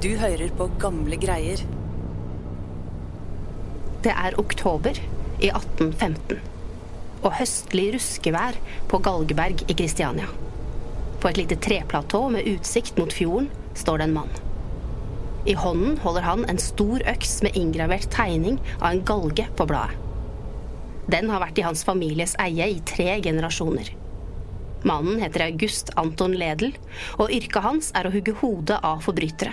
Du hører på gamle greier. Det er oktober i 1815 og høstlig ruskevær på Galgeberg i Kristiania. På et lite treplatå med utsikt mot fjorden står det en mann. I hånden holder han en stor øks med inngravert tegning av en galge på bladet. Den har vært i hans families eie i tre generasjoner. Mannen heter August Anton Ledel, og yrket hans er å hugge hodet av forbrytere.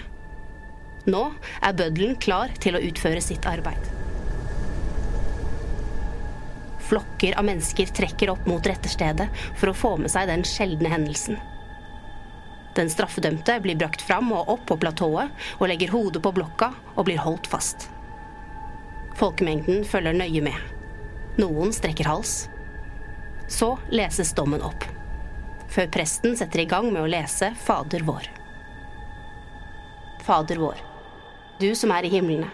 Nå er bøddelen klar til å utføre sitt arbeid. Flokker av mennesker trekker opp mot retterstedet for å få med seg den sjeldne hendelsen. Den straffedømte blir brakt fram og opp på platået og legger hodet på blokka og blir holdt fast. Folkemengden følger nøye med. Noen strekker hals. Så leses dommen opp. Før presten setter i gang med å lese Fader vår. Fader vår, du som er i himlene.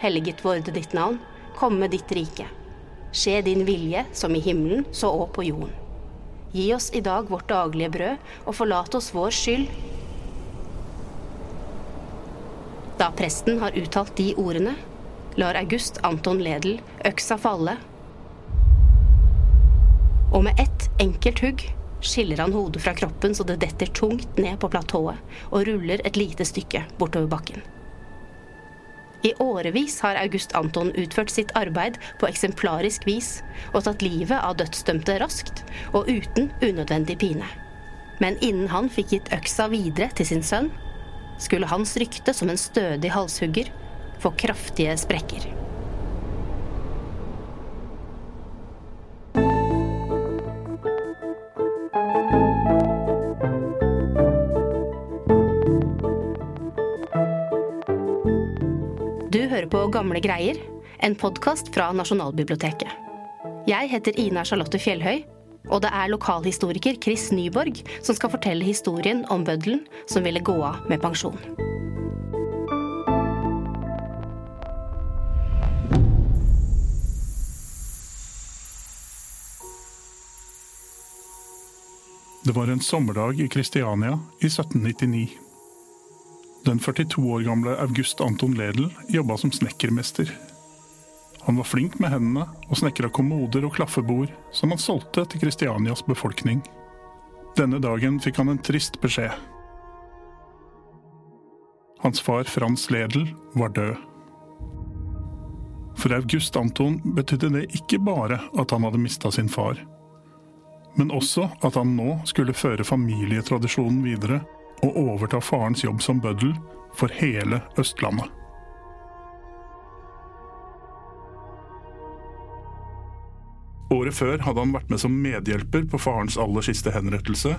Helliget vorde ditt navn. Komme ditt rike. Skje din vilje, som i himmelen, så òg på jorden. Gi oss i dag vårt daglige brød, og forlat oss vår skyld. Da presten har uttalt de ordene, lar August Anton Ledel øksa falle, og med ett enkelt hugg skiller han hodet fra kroppen så det detter tungt ned på platået og ruller et lite stykke bortover bakken. I årevis har August Anton utført sitt arbeid på eksemplarisk vis og tatt livet av dødsdømte raskt og uten unødvendig pine. Men innen han fikk gitt øksa videre til sin sønn, skulle hans rykte som en stødig halshugger få kraftige sprekker. På Gamle greier, en podkast fra Nasjonalbiblioteket. Jeg heter Ina Charlotte Fjellhøy, og det er lokalhistoriker Chris Nyborg som skal fortelle historien om bøddelen som ville gå av med pensjon. Det var en sommerdag i Kristiania i 1799. Den 42 år gamle August Anton Ledel jobba som snekkermester. Han var flink med hendene og snekra kommoder og klaffebord som han solgte til Kristianias befolkning. Denne dagen fikk han en trist beskjed. Hans far Frans Ledel var død. For August Anton betydde det ikke bare at han hadde mista sin far, men også at han nå skulle føre familietradisjonen videre og overta farens jobb som bøddel for hele Østlandet. Året før hadde han vært med som medhjelper på farens aller siste henrettelse.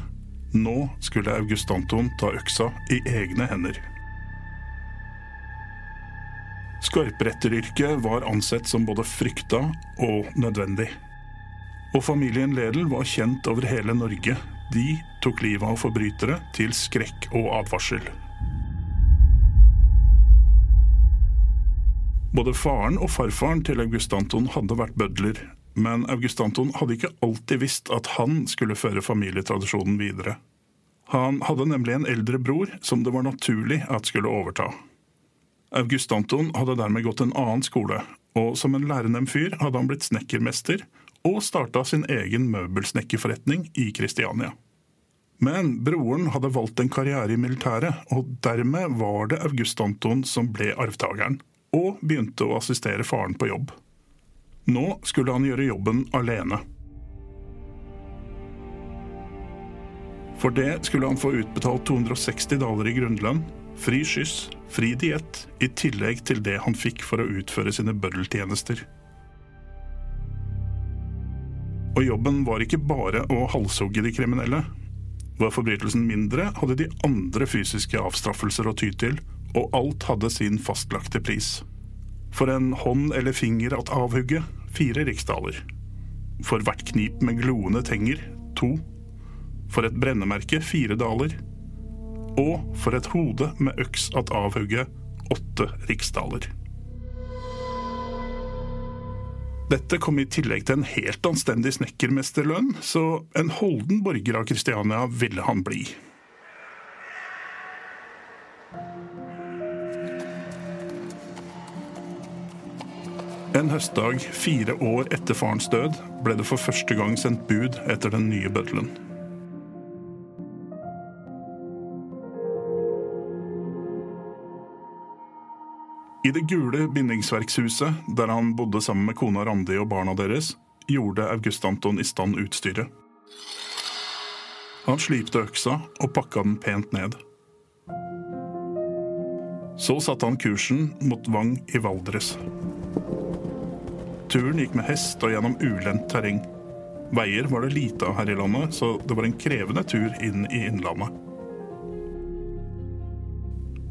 Nå skulle August Anton ta øksa i egne hender. Skarpretteryrket var ansett som både frykta og nødvendig. Og familien Ledel var kjent over hele Norge. De tok livet av forbrytere til skrekk og advarsel. Både faren og farfaren til August Anton hadde vært bødler, men August Anton hadde ikke alltid visst at han skulle føre familietradisjonen videre. Han hadde nemlig en eldre bror som det var naturlig at skulle overta. August Anton hadde dermed gått en annen skole, og som en lærenem fyr hadde han blitt snekkermester og starta sin egen møbelsnekkerforretning i Kristiania. Men broren hadde valgt en karriere i militæret, og dermed var det August Anton som ble arvtakeren, og begynte å assistere faren på jobb. Nå skulle han gjøre jobben alene. For det skulle han få utbetalt 260 daler i grunnlønn, fri skyss, fri diett, i tillegg til det han fikk for å utføre sine bøddeltjenester. Og jobben var ikke bare å halshugge de kriminelle. Var forbrytelsen mindre, hadde de andre fysiske avstraffelser å ty til, og alt hadde sin fastlagte pris. For en hånd eller finger at avhugge fire riksdaler. For hvert knip med gloende tenger to. For et brennemerke fire daler. Og for et hode med øks at avhugge åtte riksdaler. Dette kom i tillegg til en helt anstendig snekkermesterlønn, så en holden borger av Kristiania ville han bli. En høstdag fire år etter farens død ble det for første gang sendt bud etter den nye bøddelen. I det gule bindingsverkshuset, der han bodde sammen med kona Randi og barna deres, gjorde August Anton i stand utstyret. Han slipte øksa og pakka den pent ned. Så satte han kursen mot Vang i Valdres. Turen gikk med hest og gjennom ulendt terreng. Veier var det lite av her i landet, så det var en krevende tur inn i innlandet.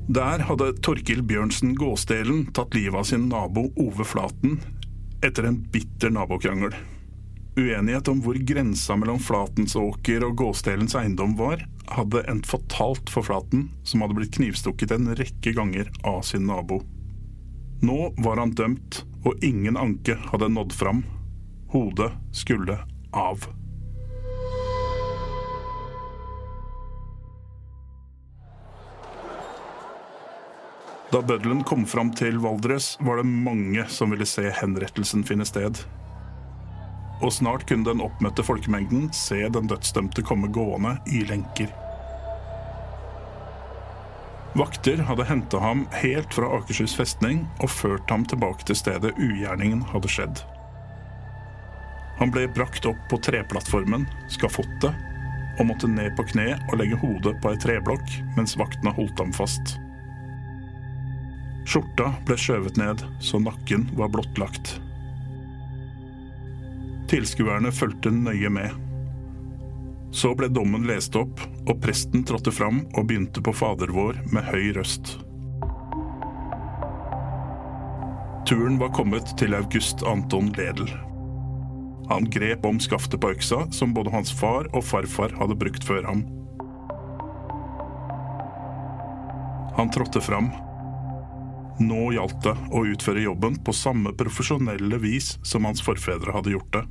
Der hadde Torkil Bjørnsen Gåsdelen tatt livet av sin nabo Ove Flaten etter en bitter nabokrangel. Uenighet om hvor grensa mellom Flatens åker og Gåsdelens eiendom var, hadde endt fatalt for Flaten, som hadde blitt knivstukket en rekke ganger av sin nabo. Nå var han dømt, og ingen anke hadde nådd fram. Hodet skulle av. Da bøddelen kom fram til Valdres, var det mange som ville se henrettelsen finne sted. Og snart kunne den oppmøtte folkemengden se den dødsdømte komme gående i lenker. Vakter hadde henta ham helt fra Akershus festning og ført ham tilbake til stedet ugjerningen hadde skjedd. Han ble brakt opp på treplattformen, skafottet, og måtte ned på kne og legge hodet på ei treblokk mens vaktene holdt ham fast. Skjorta ble skjøvet ned så nakken var blottlagt. Tilskuerne fulgte nøye med. Så ble dommen lest opp, og presten trådte fram og begynte på Fader vår med høy røst. Turen var kommet til August Anton Ledel. Han grep om skaftet på øksa, som både hans far og farfar hadde brukt før ham. Han trådte fram. Nå gjaldt det å utføre jobben på samme profesjonelle vis som hans forfedre hadde gjort det.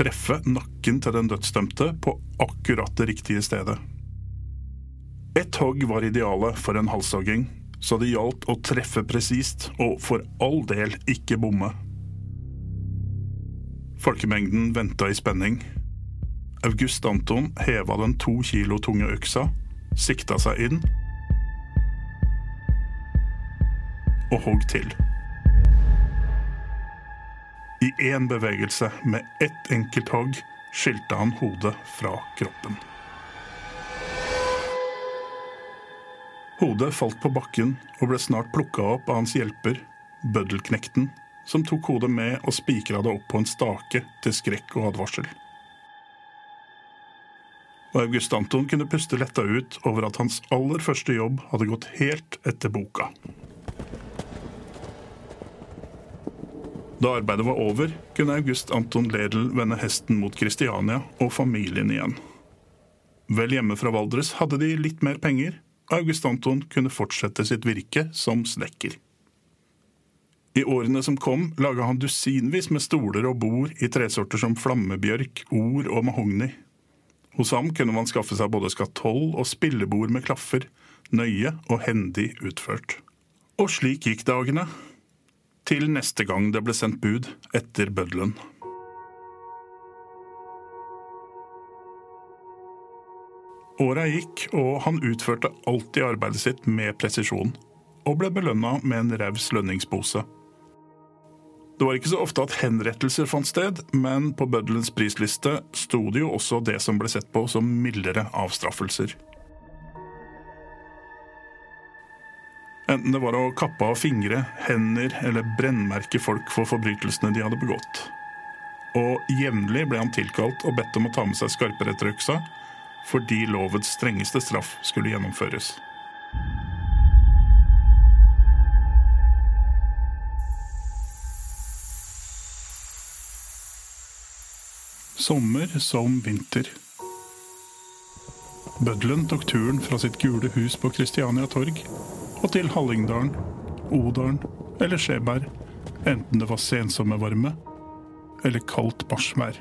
Treffe nakken til den dødsdømte på akkurat det riktige stedet. Ett hogg var idealet for en halshogging, så det gjaldt å treffe presist, og for all del ikke bomme. Folkemengden venta i spenning. August Anton heva den to kilo tunge øksa, sikta seg inn og hogg til. I én bevegelse, med ett enkelt hogg, skilte han hodet fra kroppen. Hodet falt på bakken og ble snart plukka opp av hans hjelper, bøddelknekten, som tok hodet med og spikra det opp på en stake til skrekk og advarsel. Og August Anton kunne puste letta ut over at hans aller første jobb hadde gått helt etter boka. Da arbeidet var over, kunne August Anton Ledel vende hesten mot Kristiania og familien igjen. Vel hjemme fra Valdres hadde de litt mer penger, og August Anton kunne fortsette sitt virke som snekker. I årene som kom, laga han dusinvis med stoler og bord i tresorter som flammebjørk, or og mahogni. Hos ham kunne man skaffe seg både skatoll og spillebord med klaffer, nøye og hendig utført. Og slik gikk dagene, til neste gang det ble sendt bud etter bøddelen. Åra gikk, og han utførte alltid arbeidet sitt med presisjon, og ble belønna med en raus lønningspose. Det var ikke så ofte at henrettelser fant sted, men på bøddelens prisliste sto det jo også det som ble sett på som mildere avstraffelser. Enten det var å kappe av fingre, hender eller brennmerke folk for forbrytelsene de hadde begått. Og jevnlig ble han tilkalt og bedt om å ta med seg skarperetterøksa fordi lovets strengeste straff skulle gjennomføres. Sommer som vinter. Bøddelen tok turen fra sitt gule hus på Kristiania torg og til Hallingdalen, Odalen eller Skjeberg, enten det var sensommervarme eller kaldt marsvær.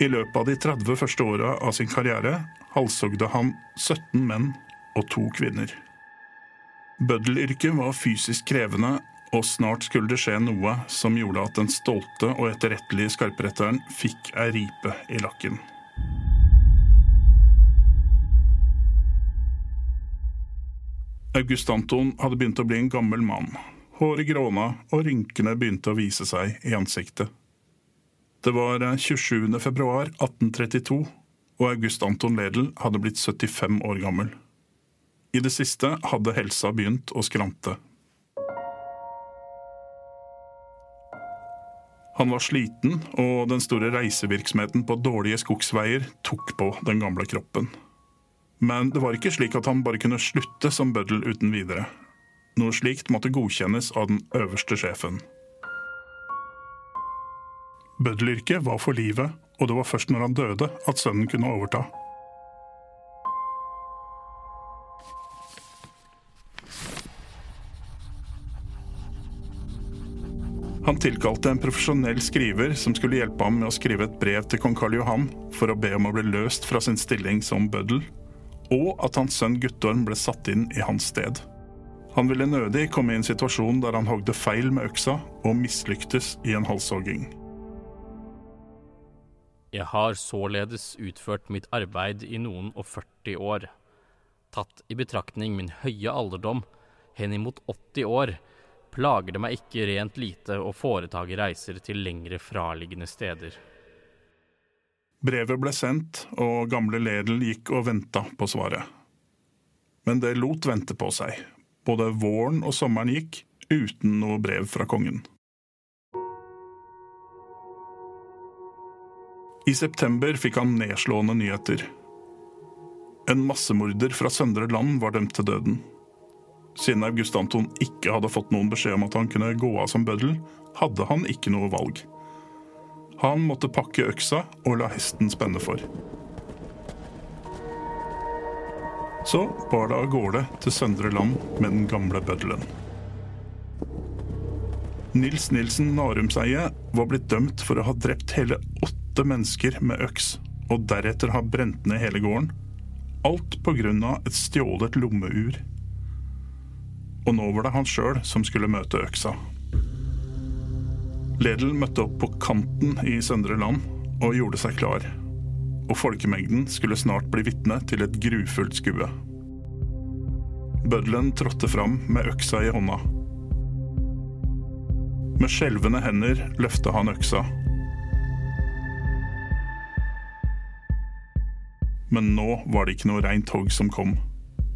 I løpet av de 30 første åra av sin karriere halshogde han 17 menn og to kvinner. Bøddelyrket var fysisk krevende, og snart skulle det skje noe som gjorde at den stolte og etterrettelige skarpretteren fikk ei ripe i lakken. August Anton hadde begynt å bli en gammel mann. Håret gråna, og rynkene begynte å vise seg i ansiktet. Det var 27. februar 1832, og August Anton Ledel hadde blitt 75 år gammel. I det siste hadde helsa begynt å skrante. Han var sliten, og den store reisevirksomheten på dårlige skogsveier tok på den gamle kroppen. Men det var ikke slik at han bare kunne slutte som bøddel uten videre. Noe slikt måtte godkjennes av den øverste sjefen. Bøddelyrket var for livet, og det var først når han døde at sønnen kunne overta. Han tilkalte en profesjonell skriver som skulle hjelpe ham med å skrive et brev til kong Karl Johan for å be om å bli løst fra sin stilling som bøddel, og at hans sønn Guttorm ble satt inn i hans sted. Han ville nødig komme i en situasjon der han hogde feil med øksa og mislyktes i en halshogging. Jeg har således utført mitt arbeid i noen og 40 år. Tatt i betraktning min høye alderdom, henimot 80 år, plager det meg ikke rent lite å foretage reiser til lengre fraliggende steder. Brevet ble sendt, og gamle Ledel gikk og venta på svaret. Men det lot vente på seg. Både våren og sommeren gikk uten noe brev fra kongen. I september fikk han nedslående nyheter. En massemorder fra Søndre Land var dømt til døden. Siden August Anton ikke hadde fått noen beskjed om at han kunne gå av som bøddel, hadde han ikke noe valg. Han måtte pakke øksa og la hesten spenne for. Så bar det av gårde til Søndre Land med den gamle bøddelen. Nils Nilsen Narumseie var blitt dømt for å ha drept hele åtte mennesker med øks, og deretter ha brent ned hele gården. Alt av et stjålet lommeur. Og nå var det han sjøl som skulle møte øksa. Ledel møtte opp på kanten i Søndre Land og gjorde seg klar. Og folkemengden skulle snart bli vitne til et grufullt skue. Bøddelen trådte fram med øksa i hånda. Med skjelvende hender løfta han øksa. Men nå var det ikke noe reint hogg som kom,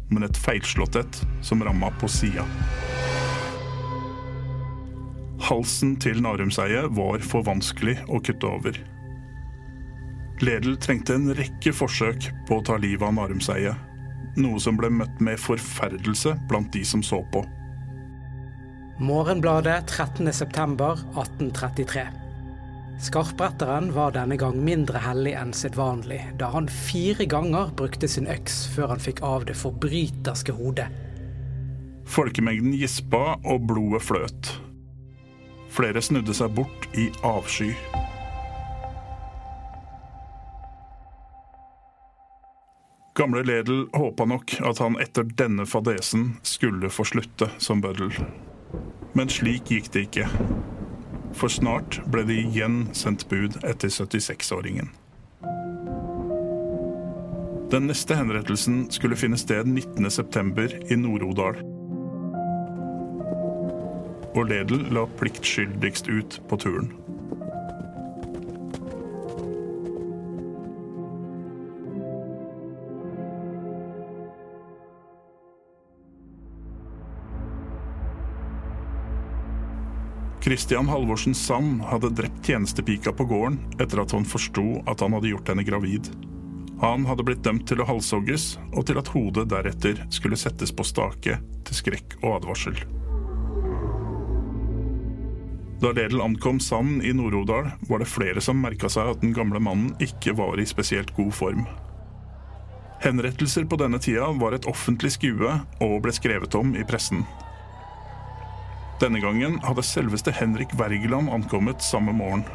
men et feilslått et som ramma på sida. Halsen til Narumseiet var for vanskelig å kutte over. Ledel trengte en rekke forsøk på å ta livet av Narumseiet, noe som ble møtt med forferdelse blant de som så på. Morgenbladet 13.9.1833. Skarpretteren var denne gang mindre hellig enn sedvanlig, da han fire ganger brukte sin øks før han fikk av det forbryterske hodet. Folkemengden gispa, og blodet fløt. Flere snudde seg bort i avsky. Gamle Ledel håpa nok at han etter denne fadesen skulle få slutte som bøddel. Men slik gikk det ikke. For snart ble det igjen sendt bud etter 76-åringen. Den neste henrettelsen skulle finne sted 19.9. i Nord-Odal og Ledel la pliktskyldigst ut på turen. Christian Halvorsen Sand hadde drept tjenestepika på gården etter at han forsto at han hadde gjort henne gravid. Han hadde blitt dømt til å halshogges, og til at hodet deretter skulle settes på stake til skrekk og advarsel. Da Ledel ankom Sand i Nord-Odal, var det flere som merka seg at den gamle mannen ikke var i spesielt god form. Henrettelser på denne tida var et offentlig skue og ble skrevet om i pressen. Denne gangen hadde selveste Henrik Wergeland ankommet samme morgen.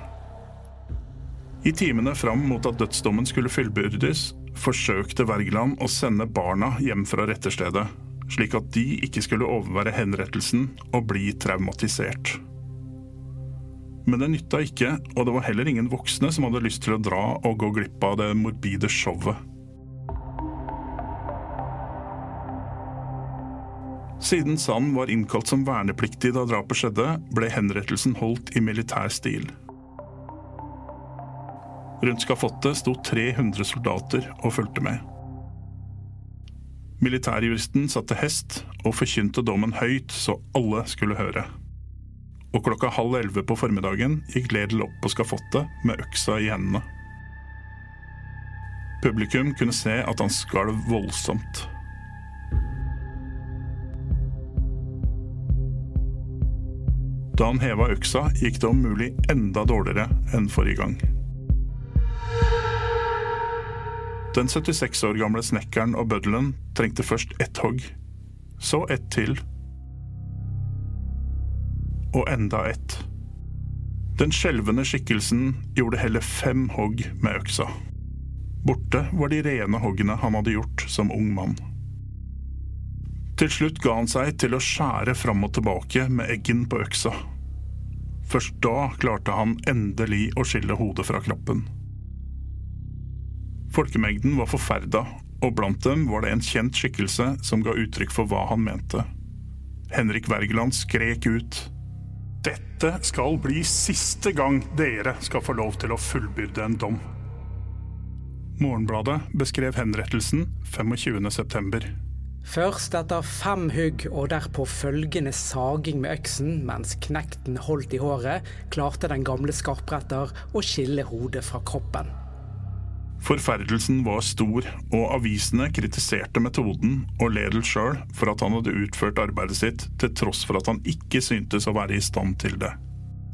I timene fram mot at dødsdommen skulle fullbyrdes, forsøkte Wergeland å sende barna hjem fra retterstedet, slik at de ikke skulle overvære henrettelsen og bli traumatisert. Men det nytta ikke, og det var heller ingen voksne som hadde lyst til å dra og gå glipp av det morbide showet. Siden Sand var innkalt som vernepliktig da drapet skjedde, ble henrettelsen holdt i militær stil. Rundt skafottet sto 300 soldater og fulgte med. Militærjuristen satte hest og forkynte dommen høyt så alle skulle høre. Og klokka halv elleve på formiddagen gikk Ledel opp på skafottet med øksa i hendene. Publikum kunne se at han skalv voldsomt. Da han heva øksa, gikk det om mulig enda dårligere enn forrige gang. Den 76 år gamle snekkeren og bøddelen trengte først ett hogg, så ett til, og enda ett. Den skjelvende skikkelsen gjorde heller fem hogg med øksa. Borte var de rene hoggene han hadde gjort som ung mann. Til slutt ga han seg til å skjære fram og tilbake med eggen på øksa. Først da klarte han endelig å skille hodet fra kroppen. Folkemengden var forferda, og blant dem var det en kjent skikkelse som ga uttrykk for hva han mente. Henrik Wergeland skrek ut. Dette skal bli siste gang dere skal få lov til å fullbyrde en dom. Morgenbladet beskrev henrettelsen 25.9. Først etter fem hugg og derpå følgende saging med øksen mens knekten holdt i håret, klarte den gamle skarpretter å skille hodet fra kroppen. Forferdelsen var stor, og avisene kritiserte metoden og Ledel sjøl for at han hadde utført arbeidet sitt, til tross for at han ikke syntes å være i stand til det.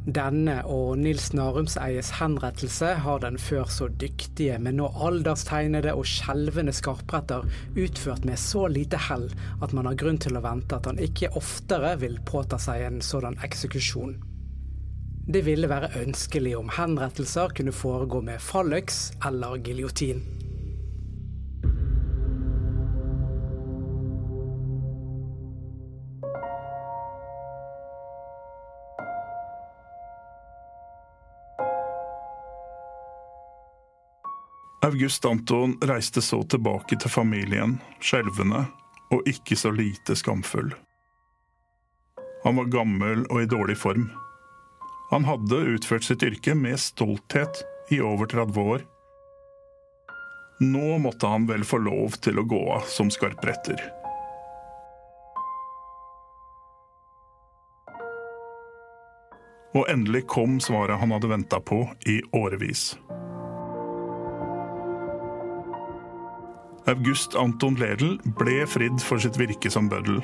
Denne og Nils Narumseies henrettelse har den før så dyktige, men nå alderstegnede og skjelvende skarpretter utført med så lite hell at man har grunn til å vente at han ikke oftere vil påta seg en sådan eksekusjon. Det ville være ønskelig om henrettelser kunne foregå med falløks eller giljotin. August Anton reiste så tilbake til familien, skjelvende og ikke så lite skamfull. Han var gammel og i dårlig form. Han hadde utført sitt yrke med stolthet i over 30 år. Nå måtte han vel få lov til å gå av som skarpretter. Og endelig kom svaret han hadde venta på i årevis. August Anton Ledel ble fridd for sitt virke som bøddel.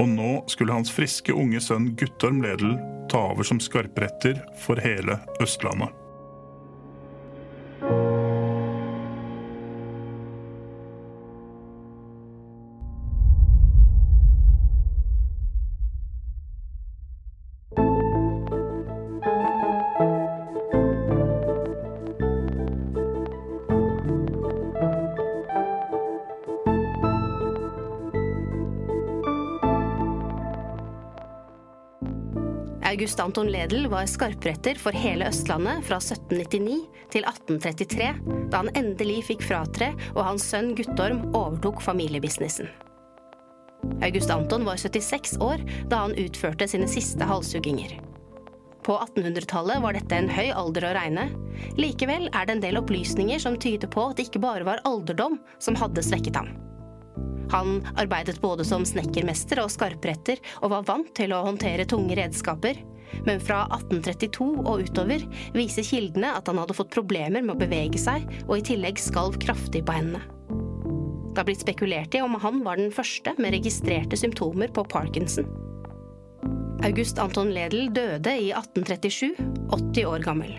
Og nå skulle hans friske unge sønn Guttorm Ledel ta over som skarpretter for hele Østlandet. August Anton Ledel var skarpretter for hele Østlandet fra 1799 til 1833, da han endelig fikk fratre og hans sønn Guttorm overtok familiebusinessen. August Anton var 76 år da han utførte sine siste halshugginger. På 1800-tallet var dette en høy alder å regne. Likevel er det en del opplysninger som tyder på at det ikke bare var alderdom som hadde svekket ham. Han arbeidet både som snekkermester og skarpretter, og var vant til å håndtere tunge redskaper. Men fra 1832 og utover viser kildene at han hadde fått problemer med å bevege seg, og i tillegg skalv kraftig på hendene. Det har blitt spekulert i om han var den første med registrerte symptomer på parkinson. August Anton Ledel døde i 1837, 80 år gammel.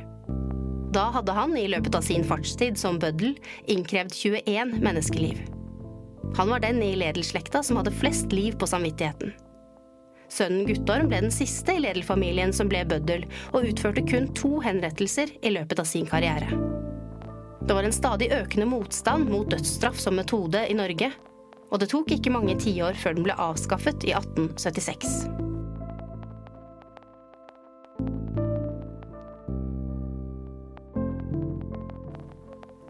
Da hadde han i løpet av sin fartstid som bøddel innkrevd 21 menneskeliv. Han var den i Ledel-slekta som hadde flest liv på samvittigheten. Sønnen Guttorm ble den siste i Ledel-familien som ble bøddel, og utførte kun to henrettelser i løpet av sin karriere. Det var en stadig økende motstand mot dødsstraff som metode i Norge, og det tok ikke mange tiår før den ble avskaffet i 1876.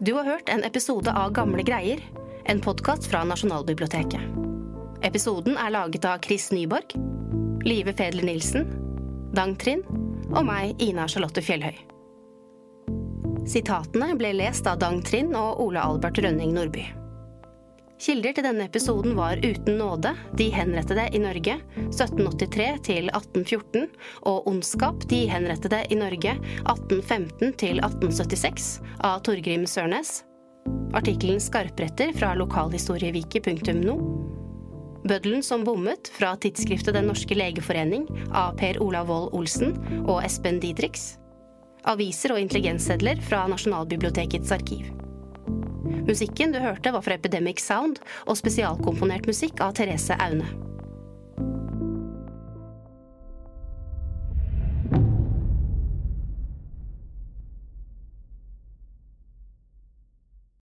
Du har hørt en episode av Gamle greier, en podkast fra Nasjonalbiblioteket. Episoden er laget av Chris Nyborg, Live Fedler Nilsen, Dang Trind og meg, Ina Charlotte Fjellhøy. Sitatene ble lest av Dang Trind og Ole Albert Rønning Nordby. Kilder til denne episoden var Uten nåde, De henrettede i Norge, 1783 til 1814, og Ondskap, De henrettede i Norge, 1815 til 1876, av Torgrim Sørnes. Artikkelen Skarpretter fra lokalhistorieviki.no. Bøddelen som bommet, fra tidsskriftet Den norske legeforening, av Per Olav Wold Olsen og Espen Didriks. Aviser og intelligenssedler fra Nasjonalbibliotekets arkiv. Musikken du hørte var fra Epidemic Sound og spesialkomponert musikk av Therese Aune.